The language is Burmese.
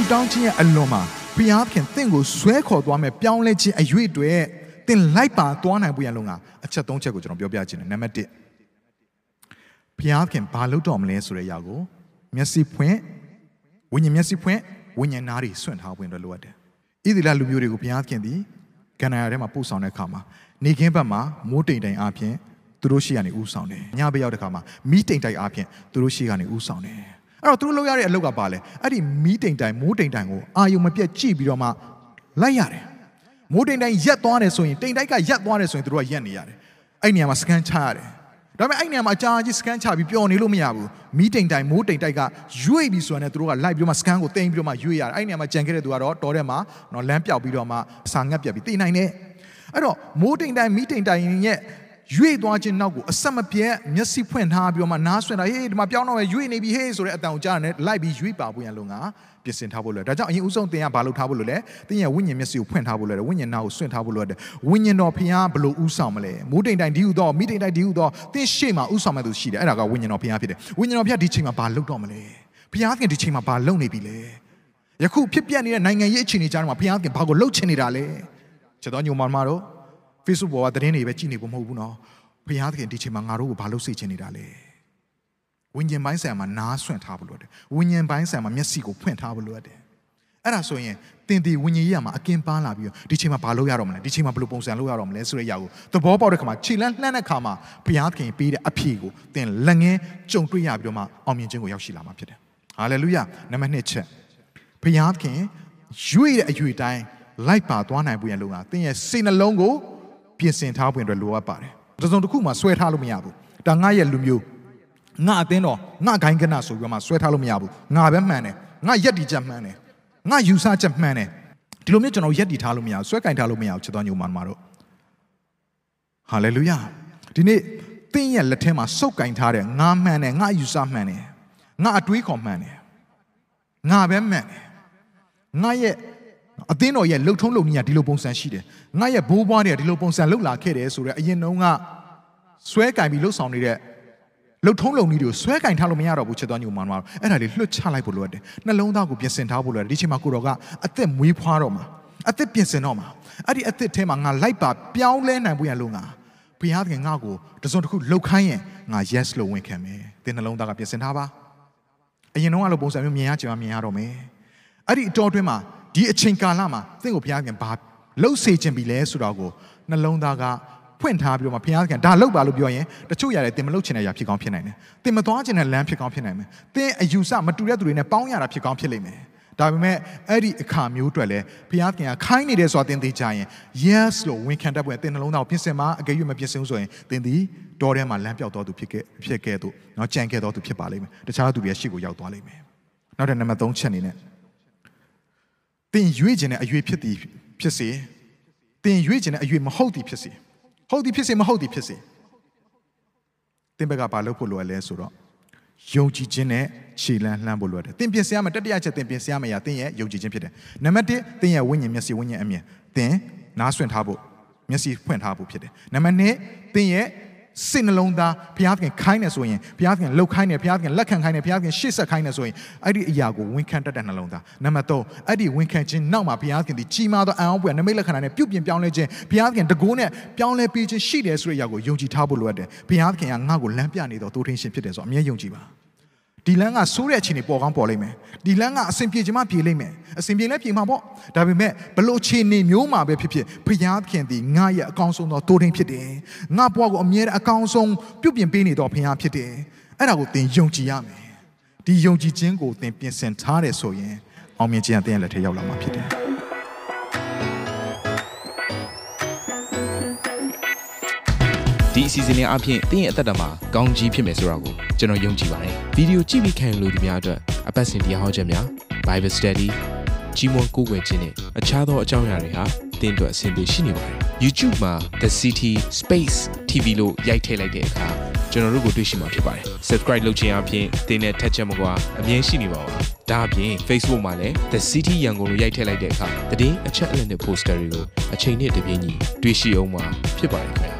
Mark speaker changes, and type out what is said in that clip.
Speaker 1: ဆူတောင်းခြင်းရဲ့အလွန်မှာဘုရားသခင်တင့်ကိုဆွဲခေါ်သွားမယ်ပြောင်းလဲခြင်းအရွေ့တွေတင်လိုက်ပါသွားနိုင်ဖို့ရန်လုံကအချက်၃ချက်ကိုကျွန်တော်ပြောပြခြင်းတယ်နံပါတ်1ဘုရားသခင်ဘာလုပ်တော်မလဲဆိုတဲ့အရာကိုမျက်စိဖွင့်ဝိညာဉ်မျက်စိဖွင့်ဝိညာဉ်နားတွေဆွင့်ထားဖို့အတွက်လိုအပ်တယ်ဣသီလလူမျိုးတွေကိုဘုရားသခင်သည်ကန္နာရထဲမှာပို့ဆောင်တဲ့အခါမှာနေခင်းဘက်မှာမိုးတိမ်တိုင်အားဖြင့်သူတို့ရှိကနေဥဆောင်တယ်ညဘက်ရောက်တဲ့အခါမှာမီးတိမ်တိုင်အားဖြင့်သူတို့ရှိကနေဥဆောင်တယ် အဲ့တော့သူတို့လုပ်ရတဲ့အလုပ်ကပါလေအဲ့ဒီမီးတိမ်တိုင်မိုးတိမ်တိုင်ကိုအာယုံမပြတ်ကြည့်ပြီးတော့မှလိုက်ရတယ်မိုးတိမ်တိုင်ရက်သွားတယ်ဆိုရင်တိမ်တိုက်ကရက်သွားတယ်ဆိုရင်သူတို့ကရက်နေရတယ်အဲ့နေရာမှာစကန်ချရတယ်ဒါပေမဲ့အဲ့နေရာမှာအကြာကြီးစကန်ချပြီးပျော်နေလို့မရဘူးမီးတိမ်တိုင်မိုးတိမ်တိုက်ကရွေ့ပြီးဆိုရင်လည်းသူတို့ကလိုက်ပြီးတော့မှစကန်ကိုတင်ပြီးတော့မှရွေ့ရတယ်အဲ့နေရာမှာကြံခဲ့တဲ့သူကတော့တော်ထဲမှာနော်လမ်းပြောက်ပြီးတော့မှစာငတ်ပြတ်ပြီးတည်နိုင်တယ်အဲ့တော့မိုးတိမ်တိုင်မီးတိမ်တိုင်ရဲ့ ရွေ့သွားခြင်းနောက်ကိုအဆက်မပြတ်မျက်စိဖွင့်ထားပြီးတော့မှနားဆွင့်တာဟေးဒီမှာပြောင်းတော့ရွေ့နေပြီဟေးဆိုတဲ့အတန်ကိုကြားရတယ်လိုက်ပြီးရွေ့ပါဖို့ရန်လုံကပြင်ဆင်ထားဖို့လိုတယ်ဒါကြောင့်အရင်ဦးဆုံးသင်ကဘာလုပ်ထားဖို့လိုလဲသင်ရဲ့ဝိညာဉ်မျက်စိကိုဖွင့်ထားဖို့လိုတယ်ဝိညာဉ်နာကိုဆွင့်ထားဖို့လိုတယ်ဝိညာဉ်တော်ဖျားဘလို့ဥဆောင်မလဲမိုးတိမ်တိုင်ဒီဟုတော့မိတိမ်တိုင်ဒီဟုတော့သင်ရှေ့မှာဥဆောင်မဲ့သူရှိတယ်အဲ့ဒါကဝိညာဉ်တော်ဖျားဖြစ်တယ်ဝိညာဉ်တော်ဖျားဒီချိန်မှာဘာလုပ်တော့မလဲဖျားခင်ဒီချိန်မှာဘာလုပ်နေပြီလဲယခုဖြစ်ပျက်နေတဲ့နိုင်ငံရေးအခြေအနေကြားမှာဖျားခင်ဘာကိုလှုပ်ချင်နေတာလဲချက်တော်ညုံမမတို့ Facebook ပေါ်ကသတင်းတွေပဲကြည့်နေဖို့မဟုတ်ဘူးနော်ဘုရားသခင်ဒီချိန်မှာငါတို့ကိုဘာလို့စိတ်ချနေတာလဲဝိညာဉ်ပိုင်းဆိုင်မှာနားဆွင့်ထားဖို့လိုတယ်ဝိညာဉ်ပိုင်းဆိုင်မှာမျက်စိကိုဖွင့်ထားဖို့လိုတယ်အဲ့ဒါဆိုရင်တင်ဒီဝိညာဉ်ရေးမှာအကင်းပန်းလာပြီးတော့ဒီချိန်မှာဘာလုပ်ရတော့မလဲဒီချိန်မှာဘယ်လိုပုံစံလုပ်ရတော့မလဲဆိုတဲ့အရာကိုသဘောပေါက်တဲ့ခါမှာခြေလန်းလှမ်းတဲ့ခါမှာဘုရားသခင်ပေးတဲ့အဖြေကိုတင်လက်ငင်းကြုံတွေ့ရပြီးတော့မှအောင်မြင်ခြင်းကိုရောက်ရှိလာမှာဖြစ်တယ်ဟာလေလုယာနံပါတ်1ချက်ဘုရားသခင်ရွေ့တဲ့အရွေ့တိုင်းလိုက်ပါသွားနိုင်ဖို့ရန်လုံတာသင်ရဲ့စိတ်နှလုံးကို ပြင်ဆင်ထားဖို့အတွက်လိုအပ်ပါတယ်တစုံတစ်ခုမှဆွဲထားလို့မရဘူးဒါငါရဲ့လူမျိုးငါအသင်းတော်ငါဂိုင်းကနဆိုပြီးမှဆွဲထားလို့မရဘူးငါပဲမှန်တယ်ငါရက်တီချက်မှန်တယ်ငါယူဆချက်မှန်တယ်ဒီလိုမျိုးကျွန်တော်ရက်တီထားလို့မရဘူးဆွဲကင်ထားလို့မရဘူးချစ်တော်ညိုမန်မာတို့ဟာလေလုယာဒီနေ့သင်ရဲ့လက်ထဲမှာစုပ်ကင်ထားတဲ့ငါမှန်တယ်ငါယူဆမှန်တယ်ငါအတွေးခေါ်မှန်တယ်ငါပဲမှန်တယ်ငါရဲ့ အသင်းတော်ရဲ့လှုပ်ထုံးလှုပ်နည်းကဒီလိုပုံစံရှိတယ်ငါရဲ့ဘိုးဘွားတွေကဒီလိုပုံစံလှုပ်လာခဲ့တယ်ဆိုတော့အရင်တုန်းကဆွဲကင်ပြီးလှုပ်ဆောင်နေတဲ့လှုပ်ထုံးလှုပ်နည်းတွေကိုဆွဲကင်ထားလို့မရတော့ဘူးချစ်တော်ညိုမှန်မှာအဲ့ဒါလေးလွှတ်ချလိုက်ဖို့လိုအပ်တယ်နှလုံးသားကိုပြင်ဆင်ထားဖို့လိုအပ်တယ်ဒီချိန်မှာကိုတော်ကအသက်မွေးဖွားတော့မှာအသက်ပြင်ဆင်တော့မှာအဲ့ဒီအသက်ထဲမှာငါလိုက်ပါပြောင်းလဲနိုင်ဖို့ရလို့ငါဘုရားသခင်ငါ့ကိုတစုံတစ်ခုလှုပ်ခိုင်းရင်ငါ yes လို့ဝင်ခံမယ်သင်နှလုံးသားကပြင်ဆင်ထားပါအရင်တော့အဲ့လိုပုံစံမျိုးမြင်ရချင်မှမြင်ရတော့မယ်အဲ့ဒီအတော်တွင်းမှာ ဒီအချိန်ကာလမှာသင်ကိုဘုရားခင်ဘာလှုပ်စေခြင်းပြီလဲဆိုတော့ကိုနှလုံးသားကဖွင့်ထားပြီးတော့မှဘုရားခင်ဒါလှုပ်ပါလို့ပြောရင်တချို့ရတယ်တင်မလှုပ်ချင်တဲ့အရာဖြစ်ကောင်းဖြစ်နိုင်တယ်တင်မသွားချင်တဲ့လမ်းဖြစ်ကောင်းဖြစ်နိုင်မယ်တင်အယူဆမတူတဲ့သူတွေနဲ့ပေါင်းရတာဖြစ်ကောင်းဖြစ်လိမ့်မယ်ဒါပေမဲ့အဲ့ဒီအခါမျိုးအတွက်လည်းဘုရားခင်ကခိုင်းနေတယ်ဆိုတာတင်သိကြရင် yes လို့ဝန်ခံတတ်ပွဲတင်နှလုံးသားကိုပြင်ဆင်မှာအကယ်၍မပြင်ဆင်ဘူးဆိုရင်တင်သည်တော်ထဲမှာလမ်းပြောက်တော်သူဖြစ်ခဲ့ဖြစ်ခဲ့သူเนาะကြံခဲ့တော်သူဖြစ်ပါလိမ့်မယ်တခြားသူတွေရှေ့ကိုရောက်သွားလိမ့်မယ်နောက်တဲ့နံပါတ်3ချက်အနေနဲ့ သင်ရွေ့ခြင်းတဲ့အရွေဖြစ်သည်ဖြစ်စေသင်ရွေ့ခြင်းတဲ့အရွေမဟုတ်သည်ဖြစ်စေဟုတ်သည်ဖြစ်စေမဟုတ်သည်ဖြစ်စေသင်ဘက်ကဘာလုပ်ဖို့လိုအပ်လဲဆိုတော့ယုံကြည်ခြင်းနဲ့ခြေလန်းလှမ်းဖို့လိုအပ်တယ်သင်ပြင်ဆင်ရမယ်တတိယချက်သင်ပြင်ဆင်ရမယ်ရာသင်ရဲ့ယုံကြည်ခြင်းဖြစ်တယ်နံပါတ်1သင်ရဲ့ဝိညာဉ်မျက်စိဝိညာဉ်အမြင်သင်နားဆွင့်ထားဖို့မျက်စိဖွင့်ထားဖို့ဖြစ်တယ်နံပါတ်2သင်ရဲ့ စိတ်နှလုံးသားဘုရားသခင်ခိုင်းနေဆိုရင်ဘုရားသခင်လှုပ်ခိုင်းနေဘုရားသခင်လက်ခံခိုင်းနေဘုရားသခင်ရှေ့ဆက်ခိုင်းနေဆိုရင်အဲ့ဒီအရာကိုဝန်ခံတတ်တဲ့နှလုံးသားနံပါတ်3အဲ့ဒီဝန်ခံခြင်းနောက်မှာဘုရားသခင်ဒီကြီးမားသောအံ့ဩဖွယ်နမိတ်လက္ခဏာနဲ့ပြုပြင်ပြောင်းလဲခြင်းဘုရားသခင်တကိုးနဲ့ပြောင်းလဲပေးခြင်းရှိတယ်ဆိုတဲ့အရာကိုယုံကြည်ထားဖို့လိုအပ်တယ်ဘုရားသခင်ကငါ့ကိုလမ်းပြနေတော့တိုးထင်းရှင်ဖြစ်တယ်ဆိုအမြဲယုံကြည်ပါ ဒီလမ်းကဆိုးတဲ့အချိန်တွေပေါ်ကောင်းပေါ်လိမ့်မယ်ဒီလမ်းကအစဉ်ပြေချင်မှပြေလိမ့်မယ်အစဉ်ပြေလဲပြေမှာပေါ့ဒါပေမဲ့ဘလို့အခြေအနေမျိုးမှာပဲဖြစ်ဖြစ်ဘုရားသခင်ဒီငါရဲ့အကောင်းဆုံးသောတိုးထင်းဖြစ်တယ်ငါဘဝကိုအမြဲတမ်းအကောင်းဆုံးပြုပြင်ပေးနေတော့ဘုရားဖြစ်တယ်အဲ့ဒါကိုသင်ယုံကြည်ရမယ်ဒီယုံကြည်ခြင်းကိုသင်ပြင်ဆင်ထားတယ်ဆိုရင်အောင်မြင်ခြင်းအသင်ရဲ့လက်ထဲရောက်လာမှာဖြစ်တယ်
Speaker 2: ဒီအစီအစဉ်လေးအပြင်တင်းရဲ့အသက်တာမှာကောင်းကြီးဖြစ်မယ်ဆိုတာကို ကျွန်တော်ယုံကြည်ပါတယ်ဗီဒီယိုကြည့်ပြီးခံယူလို့ဒီများအတွက်အပတ်စဉ်တရားဟောခြင်းများ
Speaker 3: Bible Study ကြီးမွန်ကိုးကွယ်ခြင်းနဲ့အခြားသောအကြောင်းအရာတွေဟာသင်အတွက်အဆင်ပြေရှိနေပါတယ် YouTube မှာ The City Space TV လို့ရိုက်ထည့်လိုက်တဲ့အခါကျွန်တော်တို့ကိုတွေ့ရှိမှာဖြစ်ပါတယ် Subscribe လုပ်ခြင်းအပြင်သင်နဲ့ထက်ချက်မကွာအမြင်ရှိနေပါပါဒါအပြင် Facebook မှာလည်း The City ရန်ကုန်လို့ရိုက်ထည့်လိုက်တဲ့အခါသတင်းအချက်အလက်တွေ poster တွေကိုအချိန်နဲ့တပြေးညီတွေ့ရှိအောင်မှာဖြစ်ပါတယ်ခင်ဗျာ